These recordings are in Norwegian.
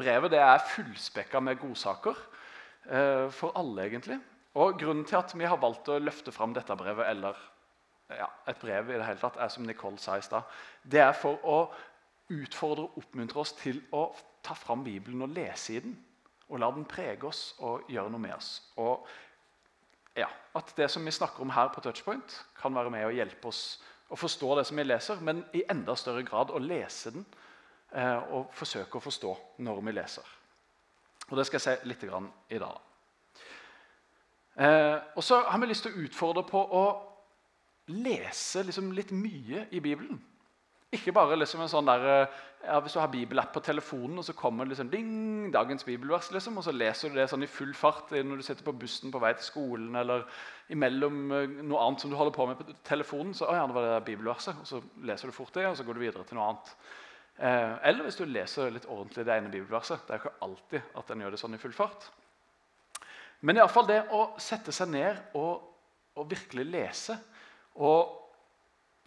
brevet er fullspekka med godsaker eh, for alle, egentlig. Og Grunnen til at vi har valgt å løfte fram dette brevet, eller ja, et brev i det hele tatt, er som Nicole sa i stad, det er for å utfordre og oppmuntre oss til å ta fram Bibelen og lese i den. Og la den prege oss og gjøre noe med oss. Og ja, At det som vi snakker om her på Touchpoint, kan være med å hjelpe oss å forstå det som vi leser, men i enda større grad å lese den og forsøke å forstå når vi leser. Og Det skal jeg si litt i dag. Eh, og så har vi lyst til å utfordre på å lese liksom litt mye i Bibelen. Ikke bare liksom en sånn der, eh, ja, Hvis du har bibelapp på telefonen, og så kommer liksom ding, dagens bibelvers, liksom, og så leser du det sånn i full fart når du sitter på bussen på vei til skolen, eller imellom eh, noe annet som du holder på med på telefonen, så å ja, det var det bibelverset, og så leser du fort det, og så går du videre til noe annet. Eh, eller hvis du leser litt ordentlig det ene bibelverset. Det er ikke alltid at en gjør det sånn i full fart. Men i alle fall det å sette seg ned og, og virkelig lese og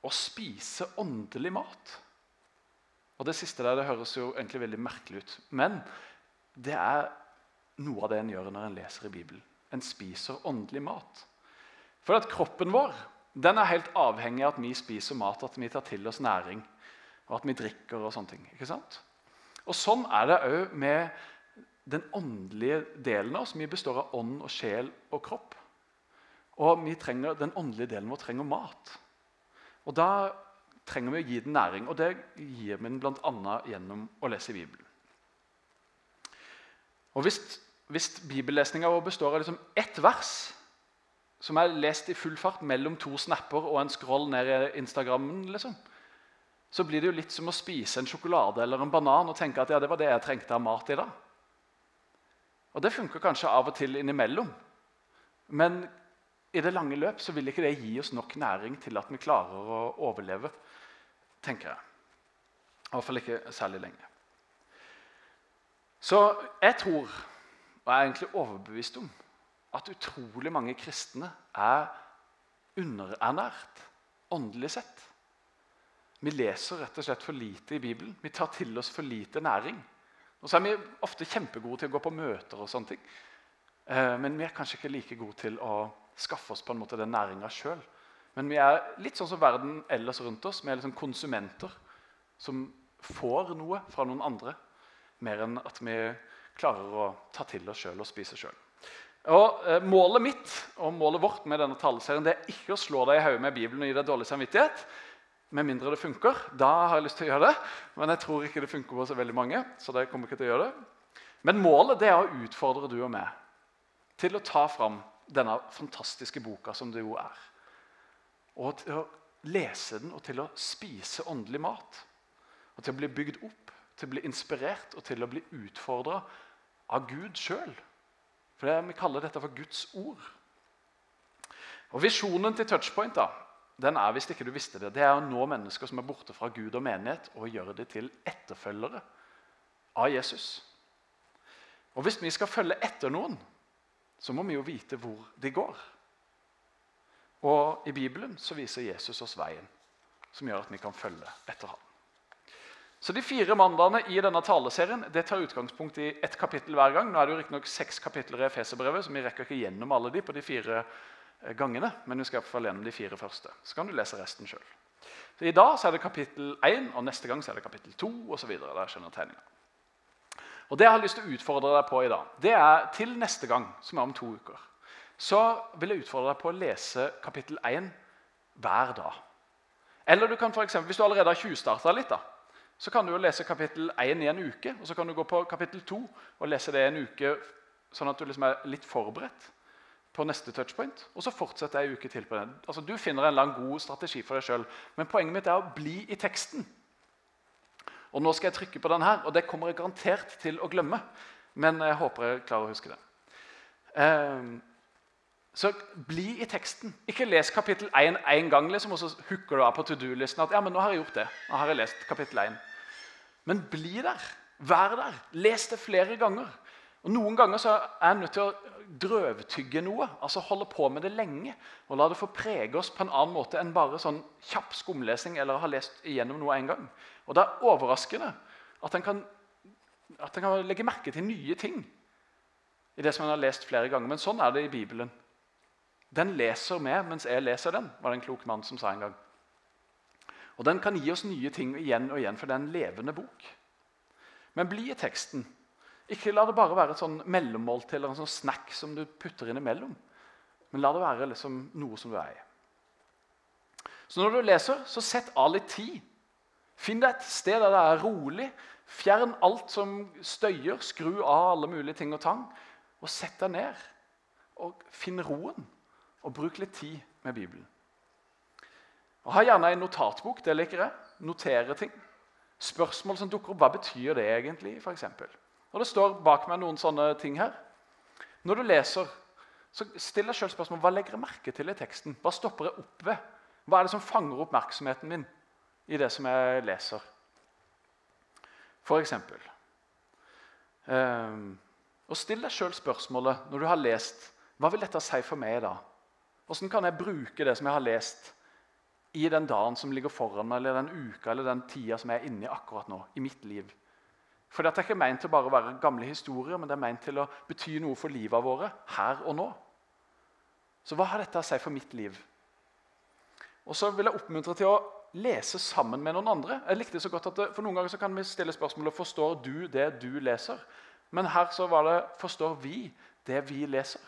og, spise åndelig mat. Og Det siste der det høres jo egentlig veldig merkelig ut. Men det er noe av det en gjør når en leser i Bibelen. En spiser åndelig mat. For at kroppen vår den er helt avhengig av at vi spiser mat, at vi tar til oss næring, og at vi drikker og sånne ting. ikke sant? Og Sånn er det òg med den åndelige delen av oss. Vi består av ånd og sjel og kropp. Og trenger, den åndelige delen vår trenger mat. Og Da trenger vi å gi den næring, og det gir vi den bl.a. gjennom å lese Bibelen. Og Hvis, hvis bibellesninga vår består av liksom ett vers som er lest i full fart mellom to snapper og en scroll ned i Instagrammen, liksom, så blir det jo litt som å spise en sjokolade eller en banan og tenke at ja, det var det jeg trengte av mat i dag. Og Det funker kanskje av og til innimellom. Men i det lange løp så vil ikke det gi oss nok næring til at vi klarer å overleve. tenker jeg. I hvert fall ikke særlig lenge. Så jeg tror, og jeg er egentlig overbevist om, at utrolig mange kristne er underernært åndelig sett. Vi leser rett og slett for lite i Bibelen. Vi tar til oss for lite næring. Og så er vi ofte kjempegode til å gå på møter, og sånne ting. Eh, men vi er kanskje ikke like gode til å skaffe oss på en måte den næringa sjøl. Men vi er litt sånn som verden ellers rundt oss. Vi er liksom konsumenter som får noe fra noen andre, mer enn at vi klarer å ta til oss sjøl og spise sjøl. eh, Målet mitt og målet vårt med denne taleserien det er ikke å slå deg i hodet med Bibelen og gi deg dårlig samvittighet. Med mindre det funker. Da har jeg lyst til å gjøre det. Men jeg tror ikke det funker på så veldig mange. så det kommer ikke til å gjøre det. Men målet det er å utfordre du og meg til å ta fram denne fantastiske boka som det jo er. Og til å lese den og til å spise åndelig mat. Og til å bli bygd opp, til å bli inspirert og til å bli utfordra av Gud sjøl. For Vi kaller dette for Guds ord. Og Visjonen til Touchpoint da, den er hvis ikke du visste det, det er å nå mennesker som er borte fra Gud og menighet, og gjøre det til etterfølgere av Jesus. Og Hvis vi skal følge etter noen, så må vi jo vite hvor de går. Og I Bibelen så viser Jesus oss veien, som gjør at vi kan følge etter ham. Så De fire mandagene i denne taleserien det tar utgangspunkt i ett kapittel hver gang. Nå er det jo riktignok seks kapitler i Efeserbrevet, så vi rekker ikke gjennom alle de på de fire gangene. Men vi skal få gjennom de fire første. Så kan du lese resten sjøl. I dag så er det kapittel 1, og neste gang så er det kapittel 2 osv. Og Det jeg har lyst til å utfordre deg på i dag, det er til neste gang, som er om to uker, så vil jeg utfordre deg på å lese kapittel 1 hver dag. Eller du kan for eksempel, hvis du allerede har tjuvstarta litt, da, så kan du jo lese kapittel 1 i en uke. Og så kan du gå på kapittel 2 og lese det i en uke, sånn at du liksom er litt forberedt på neste touchpoint. Og så fortsetter jeg en uke til på den. Altså, Du finner en lang god strategi for deg sjøl. Men poenget mitt er å bli i teksten. Og nå skal jeg trykke på den her, og det kommer jeg garantert til å glemme. Men jeg håper jeg klarer å huske det. Um, så bli i teksten. Ikke les kapittel 1 én gang, liksom, og så hooker du av på to do-listen at ja, men nå har jeg gjort det. Nå har jeg lest kapittel 1. Men bli der. Vær der. Les det flere ganger. Og Noen ganger så er jeg nødt til å drøvtygge noe, altså holde på med det lenge. Og la det få prege oss på en annen måte enn bare sånn kjapp skumlesing eller ha lest igjennom noe en gang. Og Det er overraskende at en kan kan legge merke til nye ting i det som en har lest flere ganger. Men sånn er det i Bibelen. Den leser med mens jeg leser den, var det en klok mann som sa en gang. Og Den kan gi oss nye ting igjen og igjen, for det er en levende bok. Men bli i teksten. Ikke la det bare være et sånn mellommåltid eller en sånn snack som du putter innimellom. Men la det være liksom noe som du er i. Så når du leser, så sett av litt tid. Finn deg et sted der det er rolig. Fjern alt som støyer. Skru av alle mulige ting og tang. Og sett deg ned og finn roen. Og bruk litt tid med Bibelen. Og Ha gjerne en notatbok. Det liker jeg. Notere ting. Spørsmål som dukker opp. Hva betyr det egentlig? For eksempel? Og Det står bak meg noen sånne ting her. Når du leser, så still deg selv spørsmål hva legger jeg merke til i teksten. Hva stopper jeg opp ved? Hva er det som fanger oppmerksomheten min i det som jeg leser? For eksempel um, Og Still deg sjøl spørsmålet når du har lest hva vil dette si for meg. da? Hvordan kan jeg bruke det som jeg har lest, i den dagen som ligger foran meg, eller den uka eller den tida som jeg er inne i akkurat nå, i mitt liv. For Dette er ikke ment til bare å være gamle historier, men det er ment til å bety noe for livet våre her og nå. Så hva har dette å si for mitt liv? Og så vil jeg oppmuntre til å lese sammen med noen andre. Jeg likte så godt at det, for Noen ganger så kan vi stille spørsmålet forstår du det du leser. Men her så var det forstår vi det vi leser.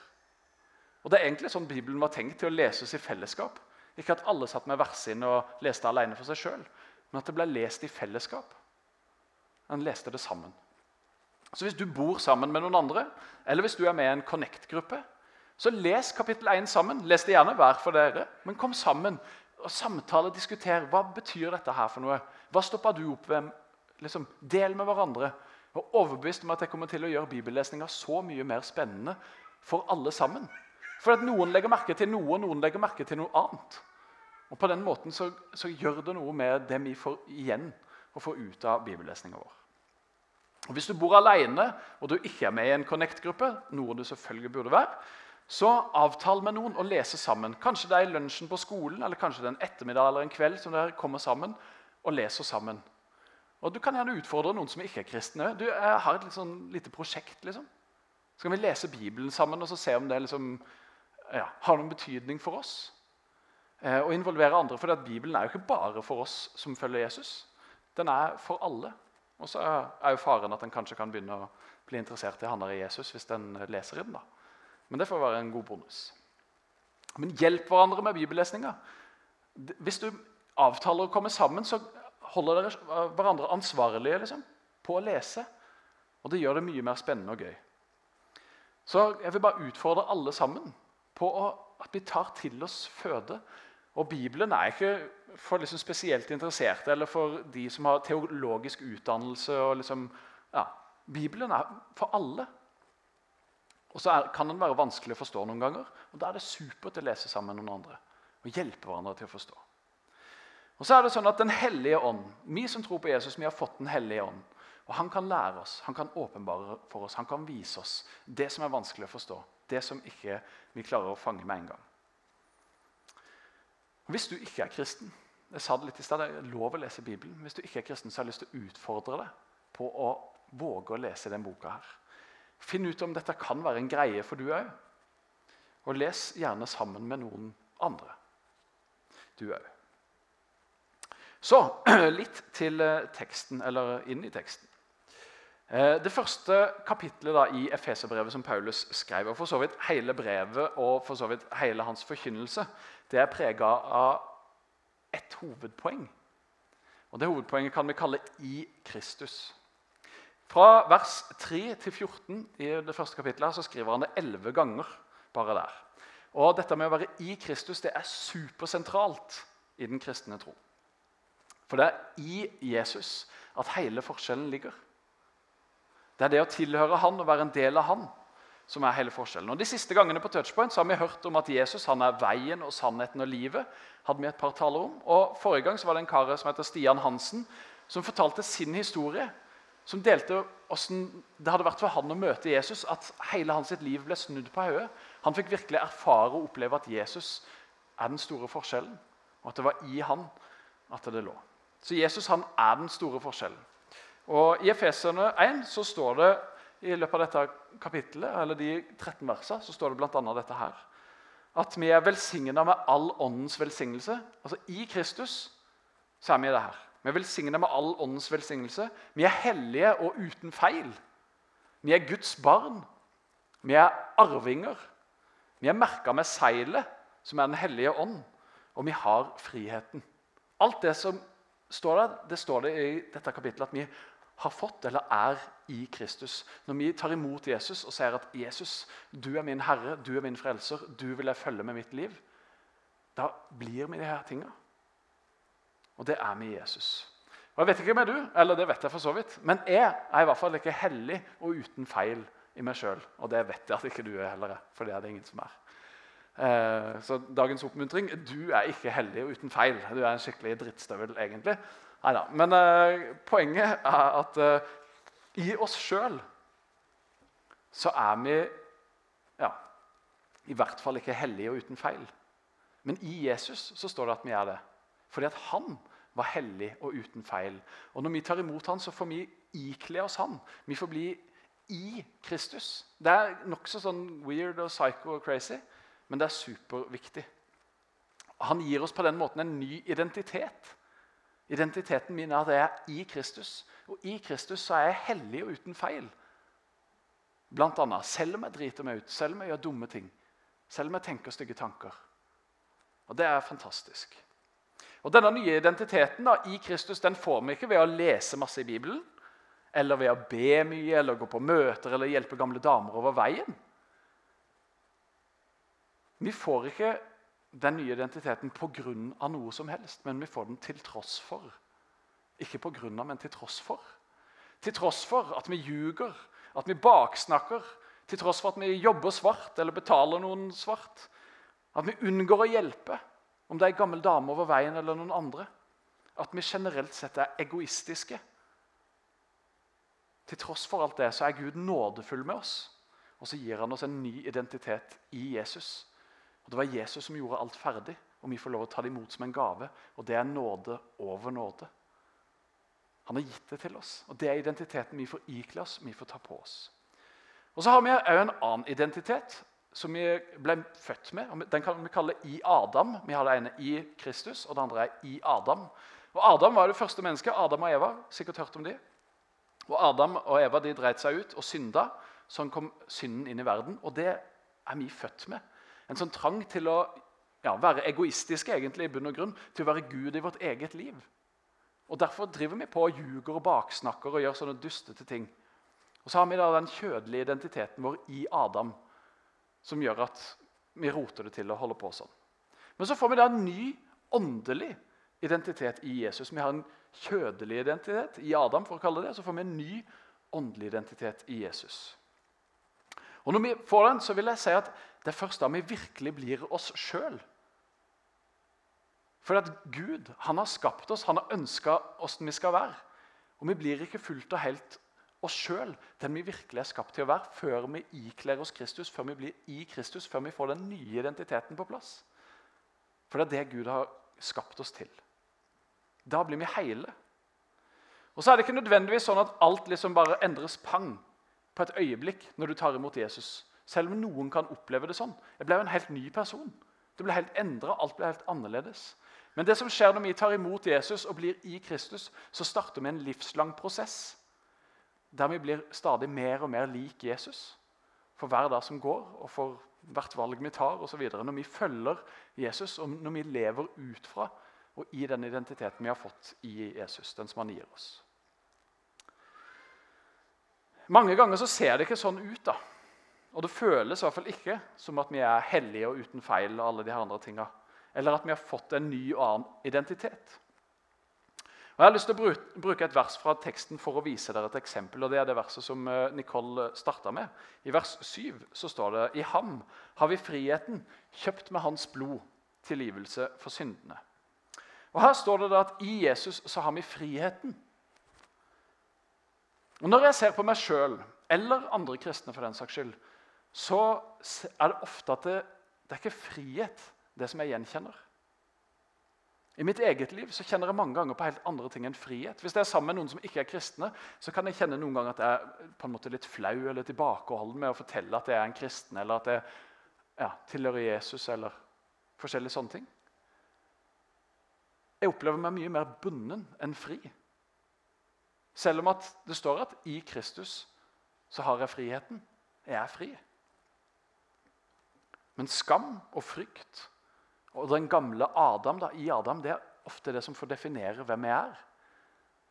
Og Det er egentlig sånn Bibelen var tenkt til å leses i fellesskap. Ikke at alle satt med versene og leste alene for seg sjøl, men at det ble lest i fellesskap. Han leste det sammen. Så Hvis du bor sammen med noen andre, eller hvis du er med i en Connect-gruppe, så les kapittel 1 sammen. Les det gjerne hver for dere, men kom sammen og samtale diskuter. Hva betyr dette her for noe? Hva stopper du opp ved? Liksom, del med hverandre. Og overbevist om at jeg kommer til å gjøre bibellesninga så mye mer spennende for alle sammen. For at noen legger merke til noe, og noen legger merke til noe annet. Og På den måten så, så gjør det noe med det vi får igjen og få ut av bibellesninga vår. Og Hvis du bor alene og du ikke er med i en Connect-gruppe, noe du selvfølgelig burde være, så avtal med noen å lese sammen. Kanskje det er i lunsjen på skolen eller kanskje det er en ettermiddag eller en kveld som dere kommer sammen og leser sammen. Og Du kan gjerne utfordre noen som ikke er kristne. Du, jeg har et litt sånn lite prosjekt. liksom. Så kan vi lese Bibelen sammen og så se om det liksom ja, har noen betydning for oss. Eh, og involvere andre. For Bibelen er jo ikke bare for oss som følger Jesus. Den er for alle. Og så er jo faren at en kanskje kan begynne å bli interessert i han eller Jesus hvis en leser i den. da. Men det får være en god bonus. Men hjelp hverandre med bibellesninga. Hvis du avtaler å komme sammen, så holder dere hverandre ansvarlige liksom, på å lese. Og det gjør det mye mer spennende og gøy. Så jeg vil bare utfordre alle sammen på å, at vi tar til oss føde. Og Bibelen er ikke for liksom spesielt interesserte eller for de som har teologisk utdannelse. Liksom, ja, Bibelen er for alle. Og så er, kan den være vanskelig å forstå noen ganger. og Da er det supert å lese sammen med noen andre og hjelpe hverandre til å forstå. Og så er det sånn at Den hellige ånd, Vi som tror på Jesus, vi har fått Den hellige ånd. Og Han kan lære oss, han kan åpenbare for oss, han kan vise oss det som er vanskelig å forstå. Det som ikke vi klarer å fange med en gang. Hvis du ikke er kristen jeg sa det litt i sted, det er lov å lese Bibelen. Hvis du ikke er kristen, så har jeg lyst til å utfordre deg på å våge å lese den boka. her. Finn ut om dette kan være en greie for du òg. Og les gjerne sammen med noen andre. Du òg. Så litt til eh, teksten, eller inn i teksten. Eh, det første kapitlet da, i Efeserbrevet som Paulus skrev, og for så vidt hele brevet og for så vidt hele hans forkynnelse, det er prega av ett hovedpoeng. Og Det hovedpoenget kan vi kalle 'i Kristus'. Fra vers 3 til 14 i det første kapitlet så skriver han det elleve ganger. bare der. Og Dette med å være i Kristus det er supersentralt i den kristne tro. For det er i Jesus at hele forskjellen ligger. Det er det å tilhøre Han og være en del av Han som er hele forskjellen. Og De siste gangene på Touchpoint så har vi hørt om at Jesus han er veien og sannheten og livet. hadde vi et par taler om. Og Forrige gang så var det en kar som heter Stian Hansen, som fortalte sin historie. Som delte hvordan det hadde vært for han å møte Jesus, at hele hans liv ble snudd på hodet. Han fikk virkelig erfare og oppleve at Jesus er den store forskjellen, og at det var i han at det lå. Så Jesus han er den store forskjellen. Og I Efeserne 1 så står det i løpet av dette kapittelet, eller de 13 versene, så står det bl.a. dette her. At vi er velsigna med all åndens velsignelse. Altså I Kristus så er vi det her. Vi er velsigna med all åndens velsignelse. Vi er hellige og uten feil. Vi er Guds barn. Vi er arvinger. Vi er merka med seilet, som er Den hellige ånd. Og vi har friheten. Alt det som står der, det står det i dette kapittelet at vi har fått eller er i Kristus. Når vi tar imot Jesus og sier at 'Jesus, du er min Herre, du er min frelser, du vil jeg følge med mitt liv', da blir vi de her tinga. Og det er vi i Jesus. Og Jeg vet ikke med du, eller det vet jeg for så vidt, men jeg er i hvert fall ikke hellig og uten feil i meg sjøl. Og det vet jeg at ikke du er heller, for det er det ingen som er. Eh, så dagens oppmuntring du er ikke heldig og uten feil. Du er en skikkelig drittstøvel, egentlig. Neida. Men eh, poenget er at eh, i oss sjøl så er vi ja, i hvert fall ikke hellige og uten feil. Men i Jesus så står det at vi er det. Fordi at han var hellig og uten feil. Og når vi tar imot han, så får vi ikle oss han. Vi får bli i Kristus. Det er nokså sånn weird og psycho og crazy, men det er superviktig. Han gir oss på den måten en ny identitet. Identiteten min er at jeg er i Kristus. Og i Kristus så er jeg hellig og uten feil. Blant annet, selv om jeg driter meg ut, selv om jeg gjør dumme ting. Selv om jeg tenker stygge tanker. Og Det er fantastisk. Og Denne nye identiteten da, i Kristus den får vi ikke ved å lese masse i Bibelen, eller ved å be mye, eller gå på møter eller hjelpe gamle damer over veien. Vi får ikke den nye identiteten pga. noe som helst, men vi får den til tross for. Ikke pga., men til tross for. Til tross for at vi ljuger, at vi baksnakker, til tross for at vi jobber svart eller betaler noen svart. At vi unngår å hjelpe, om det er ei gammel dame over veien eller noen andre. At vi generelt sett er egoistiske. Til tross for alt det så er Gud nådefull med oss, og så gir han oss en ny identitet i Jesus. Og Det var Jesus som gjorde alt ferdig, og vi får lov å ta det imot som en gave. Og det er nåde over nåde. Han har gitt det til oss, og det er identiteten vi får ikle oss, vi får ta på oss. Og Så har vi òg en annen identitet som vi ble født med. Den kan vi kalle i Adam. Vi har det ene i Kristus, og det andre er i Adam. Og Adam var det første mennesket. Adam og Eva. sikkert hørt om de. Og Adam og Eva de dreit seg ut og synda. Sånn kom synden inn i verden. Og det er vi født med en sånn trang til å ja, være egoistiske egentlig, i bunn og grunn, til å være Gud i vårt eget liv. Og Derfor driver vi på og ljuger og baksnakker og gjør sånne dustete ting. Og Så har vi da den kjødelige identiteten vår i Adam, som gjør at vi roter det til og holder på sånn. Men så får vi da en ny åndelig identitet i Jesus. Vi har en kjødelig identitet i Adam, for å kalle det, så får vi en ny åndelig identitet i Jesus. Og Når vi får den, så vil jeg si at det er først da vi virkelig blir oss sjøl. For at Gud han har skapt oss, han har ønska åssen vi skal være. Og vi blir ikke fullt og helt oss sjøl, den vi virkelig er skapt til å være, før vi ikler oss Kristus, før vi blir i Kristus, før vi får den nye identiteten på plass. For det er det Gud har skapt oss til. Da blir vi hele. Og så er det ikke nødvendigvis sånn at alt liksom bare endres pang på et øyeblikk når du tar imot Jesus. Selv om noen kan oppleve det sånn. Jeg ble en helt ny person. Det ble helt endra. Alt ble helt annerledes. Men det som skjer når vi tar imot Jesus og blir i Kristus, så starter vi en livslang prosess der vi blir stadig mer og mer lik Jesus for hver dag som går, og for hvert valg vi tar osv. Når vi følger Jesus, og når vi lever ut fra og i den identiteten vi har fått i Jesus, den som han gir oss. Mange ganger så ser det ikke sånn ut. da. Og det føles i hvert fall ikke som at vi er hellige og uten feil. og alle de andre tingene. Eller at vi har fått en ny og annen identitet. Og Jeg har lyst til å bruke et vers fra teksten for å vise dere et eksempel. og Det er det verset som eh, Nicole starta med. I vers 7 så står det I ham har vi friheten, kjøpt med hans blod, tilgivelse for syndene. Og Her står det da at i Jesus så har vi friheten. Og Når jeg ser på meg sjøl, eller andre kristne for den saks skyld, så er det ofte at det, det er ikke frihet, det som jeg gjenkjenner. I mitt eget liv så kjenner jeg mange ganger på helt andre ting enn frihet. Hvis jeg er sammen med noen som ikke er kristne, så kan jeg kjenne noen ganger at jeg er på en måte litt flau eller tilbakeholden med å fortelle at jeg er en kristen, eller at jeg ja, tilhører Jesus, eller forskjellige sånne ting. Jeg opplever meg mye mer bunden enn fri. Selv om det står at i Kristus så har jeg friheten. Jeg er fri. Men skam og frykt og den gamle Adam da, i Adam det er ofte det som får definere hvem jeg er.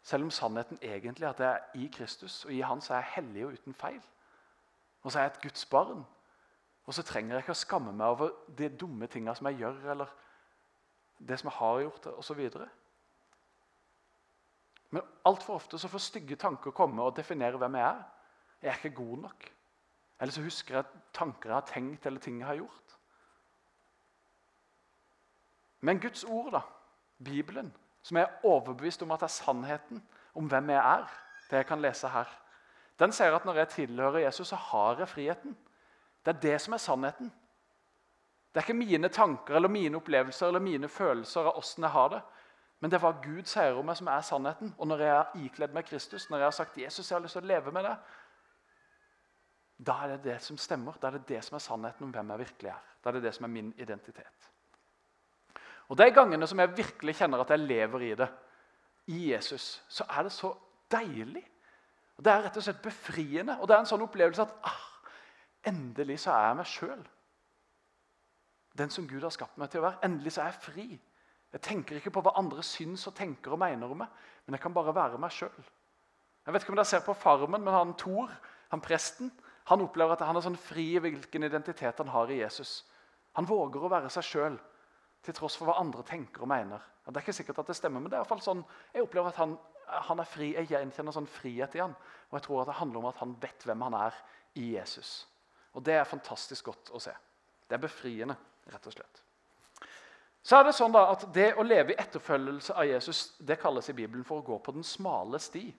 Selv om sannheten egentlig er at jeg er i Kristus, og i Han så er jeg hellig og uten feil. Og så er jeg et Guds barn. Og så trenger jeg ikke å skamme meg over de dumme tinga som jeg gjør, eller det som jeg har gjort, osv. Men altfor ofte så får stygge tanker komme og definere hvem jeg er. Jeg er ikke god nok. Eller så husker jeg tanker jeg har tenkt, eller ting jeg har gjort. Men Guds ord, da, Bibelen, som er overbevist om at er sannheten om hvem jeg er, det jeg kan lese her, den sier at når jeg tilhører Jesus, så har jeg friheten. Det er det som er sannheten. Det er ikke mine tanker eller mine opplevelser eller mine følelser av åssen jeg har det. Men det er hva Gud sier om meg, som er sannheten. Og når jeg har ikledd meg Kristus, når jeg har sagt Jesus, jeg har lyst til å leve med det, da er det det som stemmer. Da er det det som er sannheten om hvem jeg virkelig er. Da er det det som er min identitet. Og De gangene som jeg virkelig kjenner at jeg lever i det, i Jesus, så er det så deilig. Det er rett og slett befriende. Og det er en sånn opplevelse at ah, endelig så er jeg meg sjøl. Den som Gud har skapt meg til å være. Endelig så er jeg fri. Jeg tenker ikke på hva andre syns og tenker og mener om meg, men jeg kan bare være meg sjøl. Jeg vet ikke om dere ser på Farmen, men han Thor, han presten, han opplever at han er sånn fri i hvilken identitet han har i Jesus. Han våger å være seg sjøl til tross for hva andre tenker og mener. Ja, det er ikke sikkert at det stemmer, men det er i hvert fall sånn, jeg opplever at han, han er fri. Jeg gjenkjenner sånn frihet i han, og jeg tror at det handler om at han vet hvem han er i Jesus. Og Det er fantastisk godt å se. Det er befriende, rett og slett. Så er Det sånn da at det å leve i etterfølgelse av Jesus det kalles i Bibelen for å gå på den smale sti.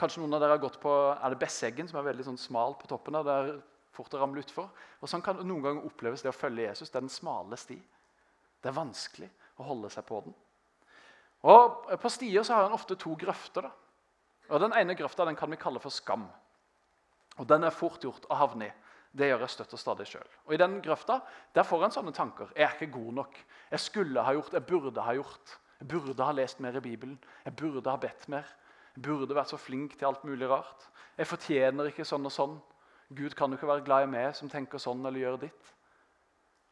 Kanskje noen av dere har gått på er det Besseggen, som er veldig sånn smal på toppen. der, der fort å ramle utfor. Og Sånn kan noen ganger oppleves det å følge Jesus. Det er den smale sti. Det er vanskelig å holde seg på den. Og På stier så har en ofte to grøfter. da. Og Den ene grøfta den kan vi kalle for skam. Og Den er fort gjort å havne i. Det gjør jeg støtt og stadig sjøl. I den grøfta der får en sånne tanker. Jeg er ikke god nok. Jeg skulle ha gjort, jeg burde ha gjort. Jeg burde ha lest mer i Bibelen. Jeg burde ha bedt mer. Burde vært så flink til alt mulig rart. Jeg fortjener ikke sånn og sånn. Gud kan jo ikke være glad i meg som tenker sånn eller gjør ditt.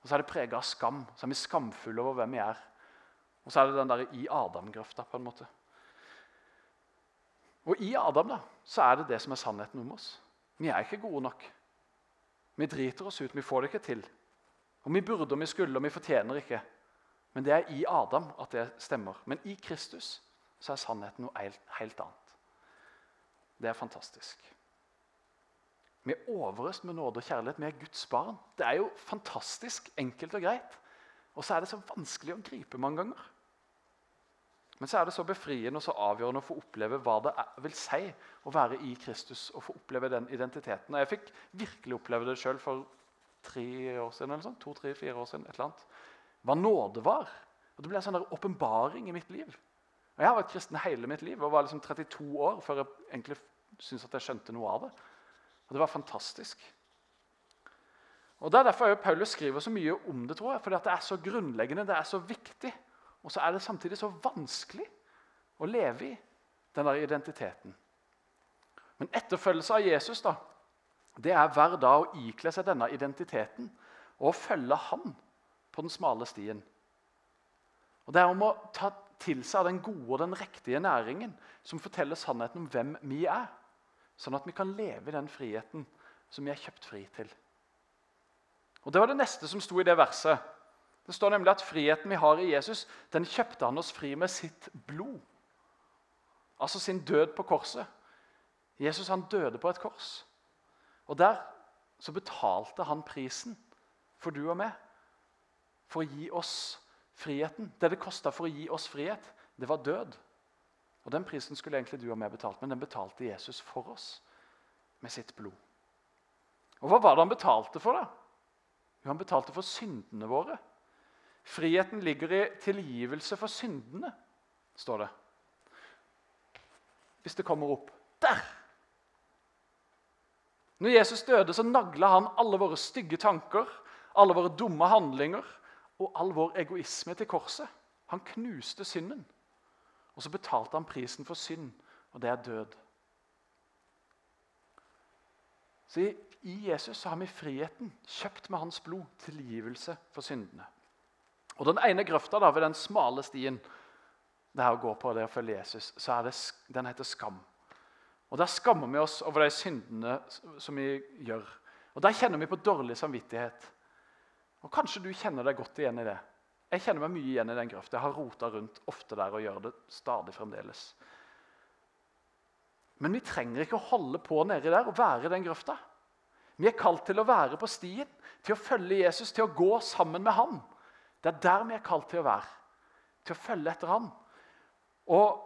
Og Så er det prega av skam. Så er vi skamfulle over hvem vi er. Og så er det den der i Adam-grøfta. på en måte. Og i Adam da, så er det det som er sannheten om oss. Vi er ikke gode nok. Vi driter oss ut. Vi får det ikke til. Og Vi burde og vi skulle og vi fortjener ikke. Men det er i Adam at det stemmer. Men i Kristus så er sannheten noe helt annet. Det er fantastisk. Vi er overøst med nåde og kjærlighet. Vi er Guds barn. Det er jo fantastisk enkelt og greit. Og så er det så vanskelig å gripe mange ganger. Men så er det så befriende og så avgjørende å få oppleve hva det vil si å være i Kristus. og få oppleve den identiteten. Og Jeg fikk virkelig oppleve det sjøl for tre år siden. eller sånn, to, tre, fire år siden, et eller annet. Hva nåde var. Og Det ble en sånn åpenbaring i mitt liv. Og Jeg har vært kristen hele mitt liv og var liksom 32 år før jeg egentlig syntes at jeg skjønte noe av det. Og det var fantastisk. Og Det er derfor Paulus skriver så mye om det, tror jeg, fordi det er så grunnleggende, det er så viktig. Og så er det samtidig så vanskelig å leve i den der identiteten. Men etterfølgelse av Jesus da, det er hver dag å ikle seg denne identiteten og følge Han på den smale stien. Og Det er om å ta til seg av den gode og den riktige næringen som forteller sannheten om hvem vi er. Sånn at vi kan leve i den friheten som vi er kjøpt fri til. Og Det var det neste som sto i det verset. Det står nemlig at friheten vi har i Jesus, den kjøpte han oss fri med sitt blod. Altså sin død på korset. Jesus han døde på et kors. Og Der så betalte han prisen for du og meg. For å gi oss friheten. Det det kosta for å gi oss frihet, det var død. Og Den prisen skulle egentlig du og meg betalt, men den betalte Jesus for oss med sitt blod. Og Hva var det han betalte for? da? Jo, Han betalte for syndene våre. Friheten ligger i tilgivelse for syndene, står det. Hvis det kommer opp. Der! Når Jesus døde, så nagla han alle våre stygge tanker, alle våre dumme handlinger og all vår egoisme til korset. Han knuste synden. Og så betalte han prisen for synd, og det er død. Så i, Jesus har vi friheten, kjøpt med hans blod, tilgivelse for syndene. Og Den ene grøfta da, ved den smale stien det her gå på det å følge Jesus, så er det, den heter skam. Og Der skammer vi oss over de syndene som vi gjør. Og Der kjenner vi på dårlig samvittighet. Og Kanskje du kjenner deg godt igjen i det. Jeg kjenner meg mye igjen i den grøfta. Jeg har rota rundt ofte der og gjør det stadig fremdeles. Men vi trenger ikke å holde på nedi der og være i den grøfta. Vi er kalt til å være på stien, til å følge Jesus, til å gå sammen med ham. Det er der vi er kalt til å være. Til å følge etter ham. Og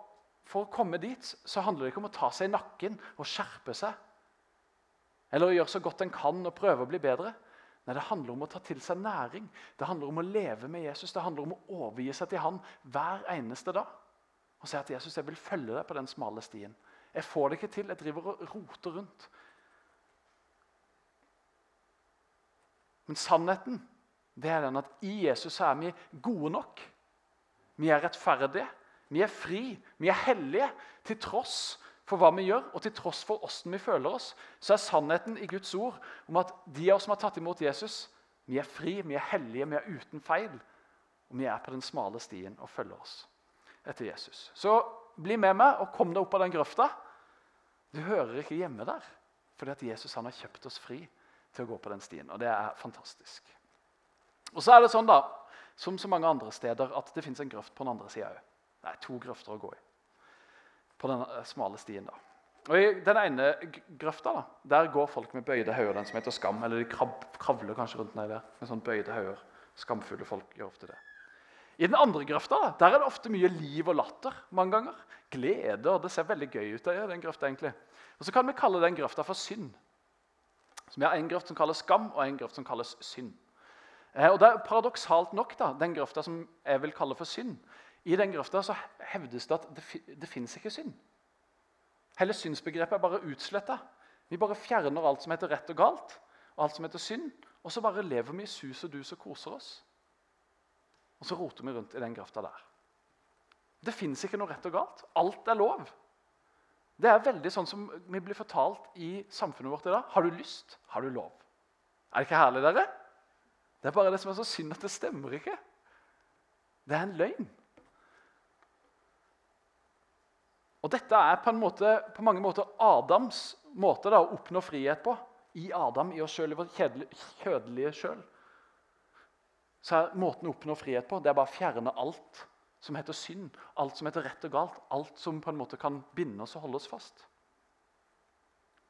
for å komme dit så handler det ikke om å ta seg i nakken og skjerpe seg. Eller å gjøre så godt en kan og prøve å bli bedre. Nei, Det handler om å ta til seg næring. Det handler om å leve med Jesus. Det handler om å overgi seg til han hver eneste dag. Og si at 'Jesus, jeg vil følge deg på den smale stien'. Jeg får det ikke til. Jeg driver og roter rundt. Men sannheten det er den at i Jesus er vi gode nok. Vi er rettferdige. Vi er fri, vi er hellige, til tross for hva vi gjør, og til tross for åssen vi føler oss. Så er sannheten i Guds ord om at de av oss som har tatt imot Jesus, vi er fri, vi er hellige, vi er uten feil. Og vi er på den smale stien og følger oss etter Jesus. Så bli med meg og kom deg opp av den grøfta. Du hører ikke hjemme der, fordi at Jesus han har kjøpt oss fri til å gå på den stien. Og det er fantastisk. Og så er det sånn da, som så mange andre steder, at det fins en grøft på den andre sida òg. Det er to grøfter å gå i på den eh, smale stien. da. Og I den ene grøfta da, der går folk med bøyde hauger, den som heter skam. Eller de krab, kravler kanskje rundt nedi der med sånn bøyde hauger. Skamfulle folk gjør ofte det. I den andre grøfta da, der er det ofte mye liv og latter. mange ganger. Glede, og Det ser veldig gøy ut. der, den grøfta egentlig. Og Så kan vi kalle den grøfta for synd. Så Vi har en grøft som kalles skam, og en grøft som kalles synd. Eh, og det er Paradoksalt nok, da, den grøfta som jeg vil kalle for synd, i den grøfta så hevdes det at det, det fins ikke synd. Hele synsbegrepet er bare utsletta. Vi bare fjerner alt som heter rett og galt, og alt som heter synd, og så bare lever vi i sus og dus og koser oss. Og så roter vi rundt i den grøfta der. Det fins ikke noe rett og galt. Alt er lov. Det er veldig sånn som vi blir fortalt i samfunnet vårt i dag. Har du lyst, har du lov. Er det ikke herlig, dere? Det er bare det som er så synd at det stemmer ikke. Det er en løgn. Og Dette er på, måte, på mange måter Adams måte da, å oppnå frihet på. I Adam, i oss sjøl, i vårt kjødelige sjøl. Så er måten å oppnå frihet på det er bare å fjerne alt som heter synd, alt som heter rett og galt, alt som på en måte kan binde oss og holde oss fast.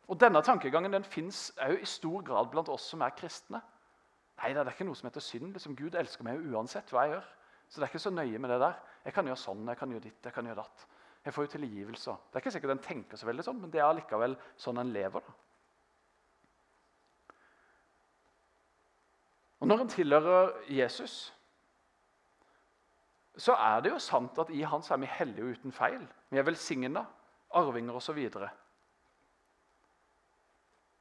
Og Denne tankegangen den fins i stor grad blant oss som er kristne. Nei, Det er ikke noe som heter synd. Liksom, Gud elsker meg uansett hva jeg gjør. Så det er ikke så nøye med det der. Jeg kan gjøre sånn, jeg kan gjøre ditt, jeg kan gjøre datt. Jeg får jo tilgivelser. Det er ikke sikkert en tenker så veldig sånn, men det er allikevel sånn en lever. da. Og Når en tilhører Jesus, så er det jo sant at i Han er vi hellige og uten feil. Vi er velsigna, arvinger osv. Og,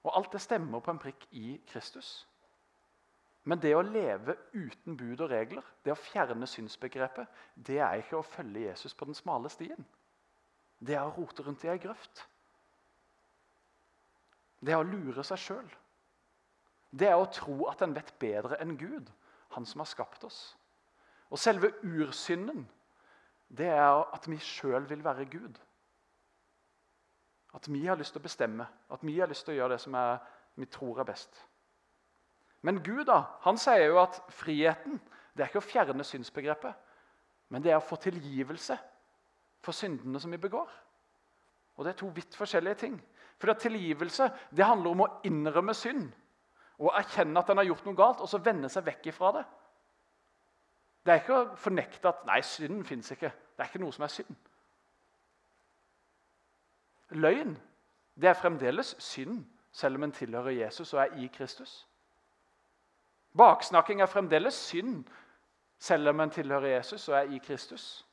og alt det stemmer på en prikk i Kristus. Men det å leve uten bud og regler, det å fjerne synsbegrepet, det er ikke å følge Jesus på den smale stien det er å rote rundt i ei grøft. Det er å lure seg sjøl. Det er å tro at en vet bedre enn Gud, han som har skapt oss. Og selve ursynden, det er at vi sjøl vil være Gud. At vi har lyst til å bestemme, at vi har lyst til å gjøre det som er, vi tror er best. Men Gud da, han sier jo at friheten det er ikke å fjerne synsbegrepet, men det er å få tilgivelse for syndene som vi begår. Og Det er to vidt forskjellige ting. For Tilgivelse det handler om å innrømme synd og erkjenne at en har gjort noe galt, og så vende seg vekk ifra det. Det er ikke å fornekte at nei, synden fins ikke. Det er ikke noe som er synd. Løgn det er fremdeles synd, selv om en tilhører Jesus og er i Kristus. Baksnakking er fremdeles synd, selv om en tilhører Jesus og er i Kristus.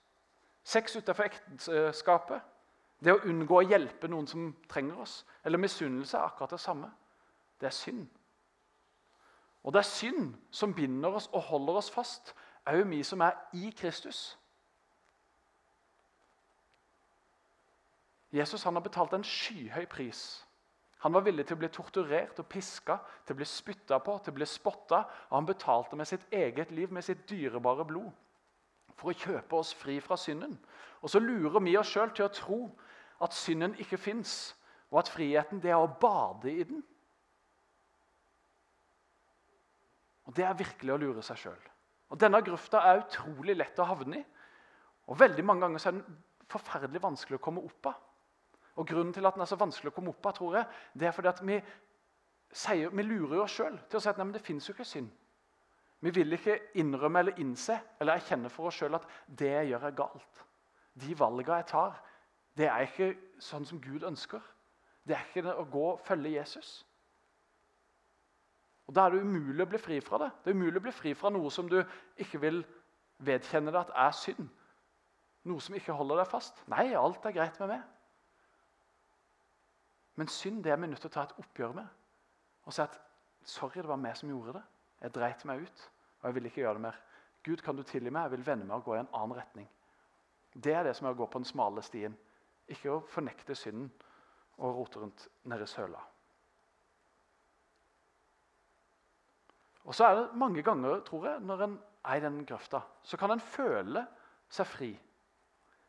Sex utenfor ekteskapet. Det å unngå å hjelpe noen som trenger oss. Eller misunnelse er akkurat det samme. Det er synd. Og det er synd som binder oss og holder oss fast, òg vi som er i Kristus. Jesus han har betalt en skyhøy pris. Han var villig til å bli torturert og piska, til å bli spytta på, til å bli spotta. Og han betalte med sitt eget liv, med sitt dyrebare blod, for å kjøpe oss fri fra synden. Og så lurer vi oss sjøl til å tro at synden ikke fins, og at friheten det er å bade i den. Og Det er virkelig å lure seg sjøl. Denne grøfta er utrolig lett å havne i. Og veldig mange ganger er den forferdelig vanskelig å komme opp av. Og Grunnen til at den er så vanskelig å komme opp av, tror jeg, det er fordi at vi, sier, vi lurer oss sjøl til å si at nei, men det fins jo ikke synd. Vi vil ikke innrømme eller innse eller erkjenne for oss sjøl at det jeg gjør, er galt. De valgene jeg tar, det er ikke sånn som Gud ønsker. Det er ikke det å gå og følge Jesus. Og Da er det umulig å bli fri fra det. Det er umulig å bli fri fra noe som du ikke vil vedkjenne deg at er synd. Noe som ikke holder deg fast. Nei, alt er greit med meg. Men synd det er vi nødt til å ta et oppgjør med. Og si at sorry, det var meg som gjorde det. Jeg dreit meg ut, og jeg vil ikke gjøre det mer. Gud, kan du tilgi meg? Jeg vil vende meg og gå i en annen retning. Det er det som er å gå på den smale stien. Ikke å fornekte synden og rote rundt nedi søla. Og så er det mange ganger, tror jeg, når en er i den grøfta, så kan en føle seg fri.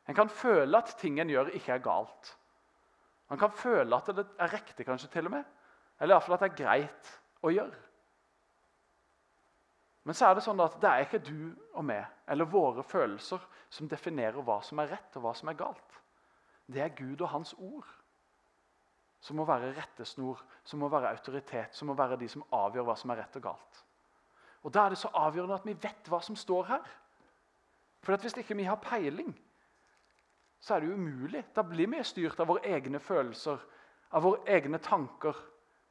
En kan føle at ting en gjør, ikke er galt. En kan føle at det er riktig, kanskje til og med. Eller iallfall at det er greit å gjøre. Men så er det sånn at det er ikke du og meg eller våre følelser som definerer hva som er rett og hva som er galt. Det er Gud og Hans ord som må være rettesnor, som må være autoritet, som må være de som avgjør hva som er rett og galt. Og Da er det så avgjørende at vi vet hva som står her. For Hvis ikke vi har peiling, så er det umulig. Da blir vi styrt av våre egne følelser, av våre egne tanker.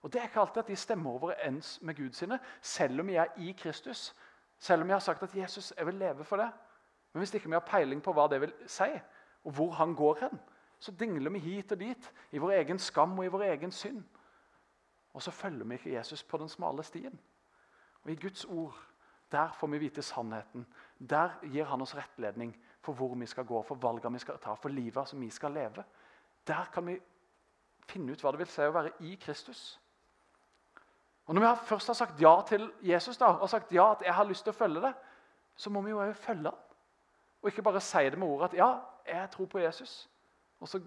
Og Det er ikke alltid at de stemmer overens med Gud sine, selv om vi er i Kristus. Selv om jeg har sagt at 'Jesus, jeg vil leve for det'. Men hvis ikke vi har peiling på hva det vil si, og hvor han går hen, så dingler vi hit og dit i vår egen skam og i vår egen synd. Og så følger vi ikke Jesus på den smale stien. Og I Guds ord der får vi vite sannheten. Der gir han oss rettledning for hvor vi skal gå, for valgene vi skal ta, for livet som vi skal leve. Der kan vi finne ut hva det vil si å være i Kristus. Og Når vi først har sagt ja til Jesus da, og sagt ja at jeg har lyst til å følge det, så må vi jo følge ham. Og ikke bare si det med ordet at ja, jeg tror på Jesus, og så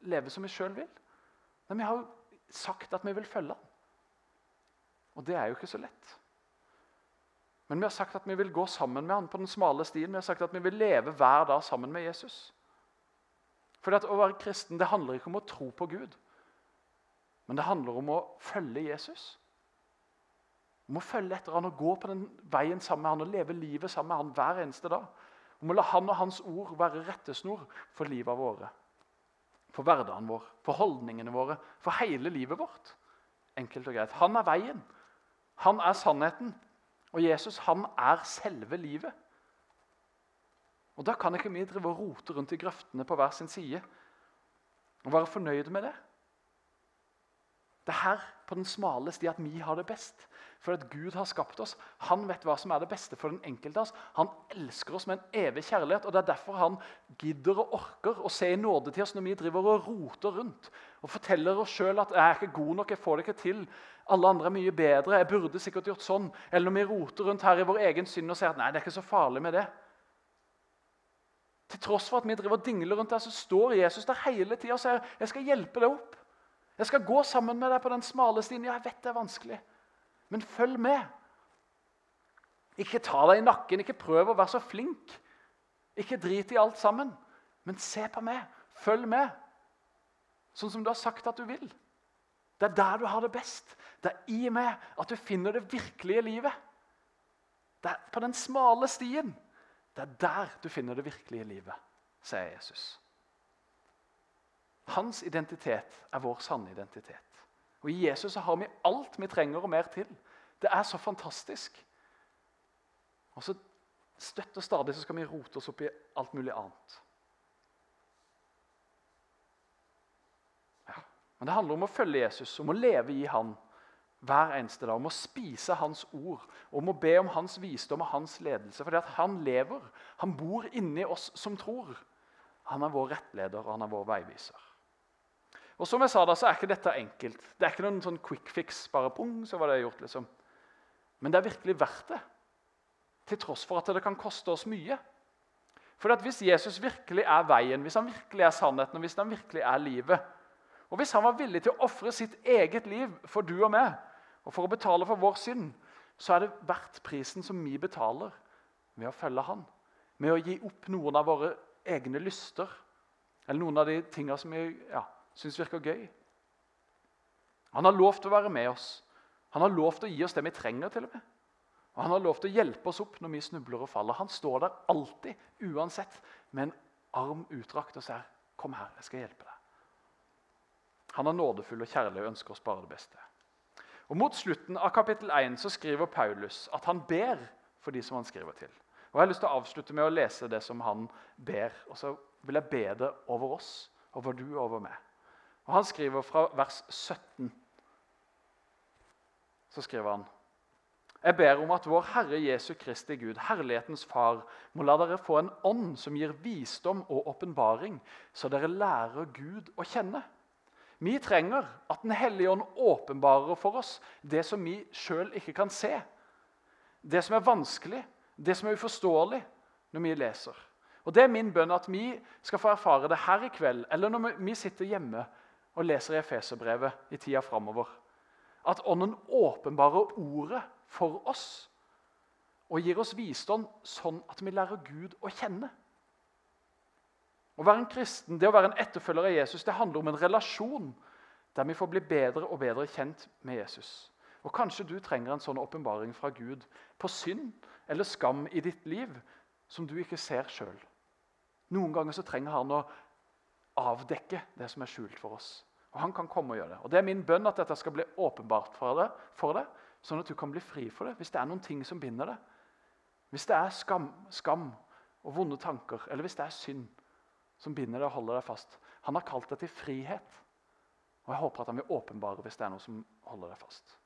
leve som vi sjøl vil. Men vi har jo sagt at vi vil følge ham. Og det er jo ikke så lett. Men vi har sagt at vi vil gå sammen med han på den smale stien. Vi har sagt at vi vil leve hver dag sammen med Jesus. Fordi at Å være kristen det handler ikke om å tro på Gud, men det handler om å følge Jesus. Om å følge etter han og gå på den veien sammen med han og leve livet sammen med han hver eneste dag. Om å la han og hans ord være rettesnor for livet våre. For hverdagen vår, for holdningene våre, for hele livet vårt. Enkelt og greit. Han er veien. Han er sannheten. Og Jesus han er selve livet. Og Da kan ikke vi drive og rote rundt i grøftene på hver sin side og være fornøyde med det. Det er her på den smale sti at vi har det best. For at Gud har skapt oss. Han vet hva som er det beste for den enkelte av oss. Han elsker oss med en evig kjærlighet. og Det er derfor han gidder og orker å se i nåde til oss når vi driver og roter rundt og forteller oss sjøl at 'jeg er ikke god nok, jeg får det ikke til'. Alle andre er mye bedre. Jeg burde sikkert gjort sånn. Eller når vi roter rundt her i vår egen synd og sier at 'nei, det er ikke så farlig med det'. Til tross for at vi driver og dingler rundt der, så står Jesus der hele tida og sier 'jeg skal hjelpe deg opp'. Jeg skal gå sammen med deg på den smale stien. Ja, jeg vet det er vanskelig, men følg med. Ikke ta deg i nakken, ikke prøv å være så flink. Ikke drit i alt sammen, men se på meg. Følg med. Sånn som du har sagt at du vil. Det er der du har det best. Det er i meg at du finner det virkelige livet. Det er på den smale stien. Det er der du finner det virkelige livet, sier Jesus. Hans identitet er vår sanne identitet. Og I Jesus har vi alt vi trenger og mer til. Det er så fantastisk. Og så støtt og stadig så skal vi rote oss opp i alt mulig annet. Ja. Men det handler om å følge Jesus, om å leve i Han hver eneste dag. Om å spise Hans ord, om å be om Hans visdom og Hans ledelse. Fordi Han lever. Han bor inni oss som tror. Han er vår rettleder, og han er vår veiviser. Og som jeg sa da, så er ikke dette enkelt. Det er ikke noen sånn quick fix. bare pung, så var det gjort liksom. Men det er virkelig verdt det. Til tross for at det kan koste oss mye. For Hvis Jesus virkelig er veien, hvis han virkelig er sannheten og hvis han virkelig er livet, og hvis han var villig til å ofre sitt eget liv for du og meg, og for å betale for vår synd, så er det verdt prisen som vi betaler med å følge han. Med å gi opp noen av våre egne lyster, eller noen av de tingene som vi ja, syns virker gøy. Han har lovt å være med oss. Han har lovt å gi oss det vi trenger. til og med. Og Han har lovt å hjelpe oss opp når vi snubler og faller. Han står der alltid, uansett, med en arm utdrakt og sier, 'Kom her, jeg skal hjelpe deg'. Han er nådefull og kjærlig og ønsker oss bare det beste. Og Mot slutten av kapittel 1 så skriver Paulus at han ber for de som han skriver til. Og Jeg har lyst til å avslutte med å lese det som han ber. Og så vil jeg be det over oss, over du og over meg. Og Han skriver fra vers 17. Så skriver han Jeg ber om at vår Herre Jesu Kristi Gud, herlighetens Far, må la dere få en ånd som gir visdom og åpenbaring, så dere lærer Gud å kjenne. Vi trenger at Den hellige ånd åpenbarer for oss det som vi sjøl ikke kan se. Det som er vanskelig, det som er uforståelig når vi leser. Og Det er min bønn at vi skal få erfare det her i kveld, eller når vi sitter hjemme og leser i Efeserbrevet i tida framover. At Ånden åpenbarer ordet for oss og gir oss visdom sånn at vi lærer Gud å kjenne. Å være en kristen, det å være en etterfølger av Jesus, det handler om en relasjon der vi får bli bedre og bedre kjent med Jesus. Og Kanskje du trenger en sånn åpenbaring fra Gud på synd eller skam i ditt liv som du ikke ser sjøl. Noen ganger så trenger han å avdekke det som er skjult for oss. Og Han kan komme og gjøre det. Og Det er min bønn at dette skal bli åpenbart for deg, for deg, sånn at du kan bli fri for det hvis det er noen ting som binder deg. Hvis det er skam, skam og vonde tanker, eller hvis det er synd som binder deg og holder deg fast. Han har kalt deg til frihet. Og Jeg håper at han vil åpenbare hvis det er noe som holder deg fast.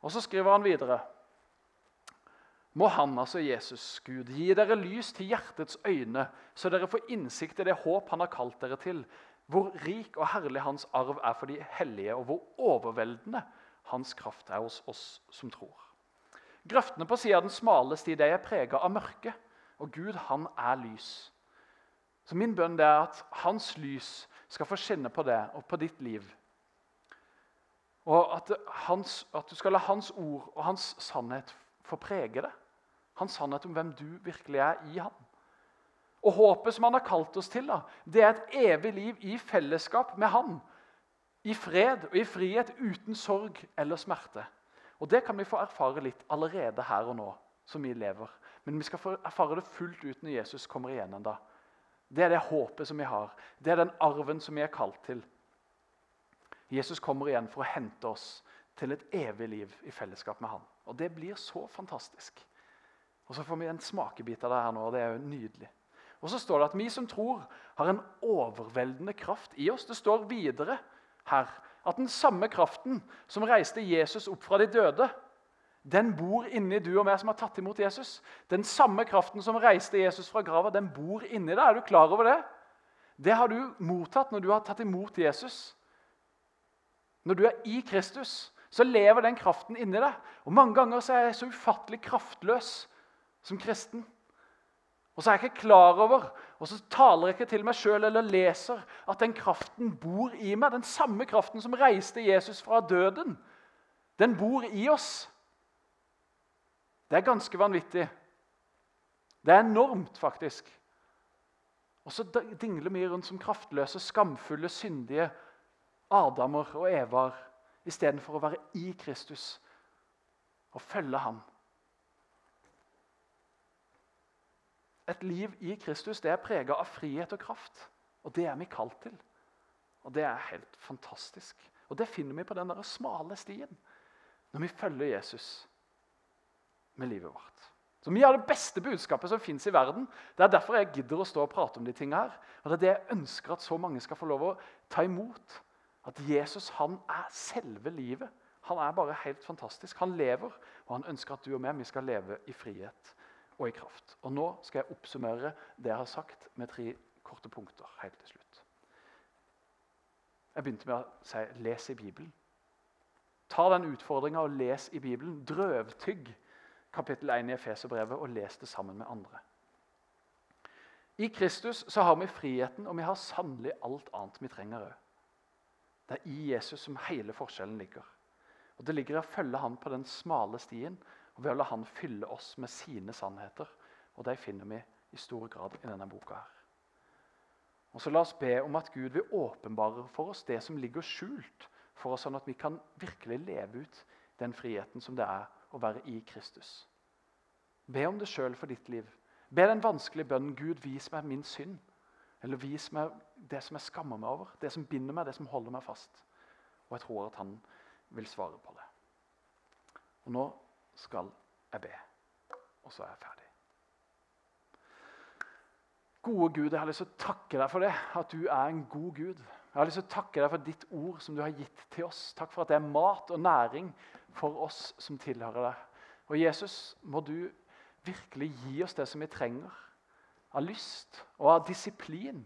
Og Så skriver han videre må han, altså Jesus, Gud, gi dere lys til hjertets øyne, så dere får innsikt i det håp han har kalt dere til, hvor rik og herlig hans arv er for de hellige, og hvor overveldende hans kraft er hos oss som tror. Grøftene på sida av den smale sti de er prega av mørke, og Gud han er lys. Så Min bønn er at hans lys skal få skinne på det og på ditt liv. Og at, hans, at du skal la hans ord og hans sannhet få prege det. Hans sannhet om hvem du virkelig er i ham. Og håpet som han har kalt oss til, da, det er et evig liv i fellesskap med han. I fred og i frihet uten sorg eller smerte. Og Det kan vi få erfare litt allerede her og nå, som vi lever. Men vi skal få erfare det fullt ut når Jesus kommer igjen en. Det er det håpet som vi har. Det er den arven som vi er kalt til. Jesus kommer igjen for å hente oss til et evig liv i fellesskap med han. Og Det blir så fantastisk. Og Så får vi en smakebit av det her nå, og det er jo nydelig. Og så står det at vi som tror, har en overveldende kraft i oss. Det står videre her at den samme kraften som reiste Jesus opp fra de døde, den bor inni du og meg som har tatt imot Jesus. Den samme kraften som reiste Jesus fra grava, den bor inni deg. Er du klar over det? Det har du mottatt når du har tatt imot Jesus. Når du er i Kristus, så lever den kraften inni deg. Og Mange ganger så er jeg så ufattelig kraftløs som kristen. Og så er jeg ikke klar over, og så taler jeg ikke til meg sjøl eller leser at den kraften bor i meg. Den samme kraften som reiste Jesus fra døden, den bor i oss. Det er ganske vanvittig. Det er enormt, faktisk. Og så dingler vi rundt som kraftløse, skamfulle, syndige Adamer og Evar istedenfor å være i Kristus og følge ham. Et liv i Kristus det er prega av frihet og kraft. Og det er vi kalt til. Og det er helt fantastisk. Og det finner vi på den der smale stien når vi følger Jesus med livet vårt. Så Mye av det beste budskapet som fins i verden. Det er derfor jeg gidder å stå og prate om de tingene her. Og det er det jeg ønsker at så mange skal få lov å ta imot. At Jesus han er selve livet. Han er bare helt fantastisk. Han lever, og han ønsker at du og meg vi skal leve i frihet og i kraft. Og Nå skal jeg oppsummere det jeg har sagt, med tre korte punkter helt til slutt. Jeg begynte med å si 'les i Bibelen'. Ta den utfordringa og les i Bibelen. Drøvtygg kapittel 1 i Efeserbrevet og les det sammen med andre. I Kristus så har vi friheten, og vi har sannelig alt annet vi trenger òg. Det er i Jesus som hele forskjellen ligger. Og Det ligger i å følge han på den smale stien og ved å la han fylle oss med sine sannheter. Og De finner vi i stor grad i denne boka. her. Og så La oss be om at Gud vil åpenbare for oss det som ligger skjult for oss, sånn at vi kan virkelig leve ut den friheten som det er å være i Kristus. Be om det sjøl for ditt liv. Be den vanskelige bønnen Gud, vis meg min synd. Eller vis meg det som jeg skammer meg over, det som binder meg, det som holder meg fast. Og jeg tror at han vil svare på det. Og nå skal jeg be, og så er jeg ferdig. Gode Gud, jeg har lyst til å takke deg for det, at du er en god Gud. Jeg har lyst til å takke deg for ditt ord som du har gitt til oss. Takk for at det er mat og næring for oss som tilhører deg. Og Jesus, må du virkelig gi oss det som vi trenger av lyst og av disiplin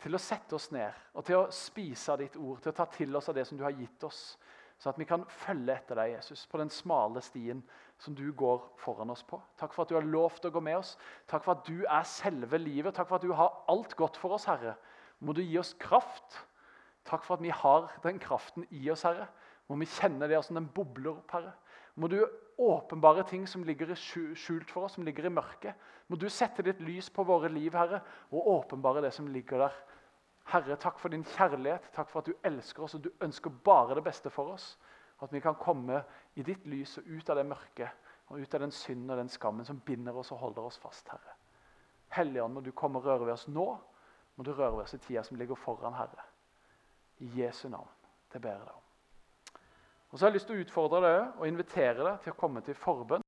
til å sette oss ned og til å spise av ditt ord, til å ta til oss av det som du har gitt oss, så at vi kan følge etter deg, Jesus, på den smale stien som du går foran oss på. Takk for at du har lovt å gå med oss. Takk for at du er selve livet. Takk for at du har alt godt for oss, Herre. Må du gi oss kraft. Takk for at vi har den kraften i oss, Herre. Må vi kjenne det som den bobler opp, Herre. Må du åpenbare ting som ligger skjult for oss, som ligger i mørket. Må du sette ditt lys på våre liv, Herre, og åpenbare det som ligger der Herre, takk for din kjærlighet, takk for at du elsker oss og du ønsker bare det beste for oss. At vi kan komme i ditt lys og ut av det mørket og ut av den synden og den skammen som binder oss og holder oss fast, Herre. Helligånd, må du komme og røre ved oss nå. Må du røre ved oss i tida som ligger foran, Herre. I Jesu navn. Det ber jeg deg om. Og så har jeg lyst til å utfordre deg og invitere deg til å komme til forbønn.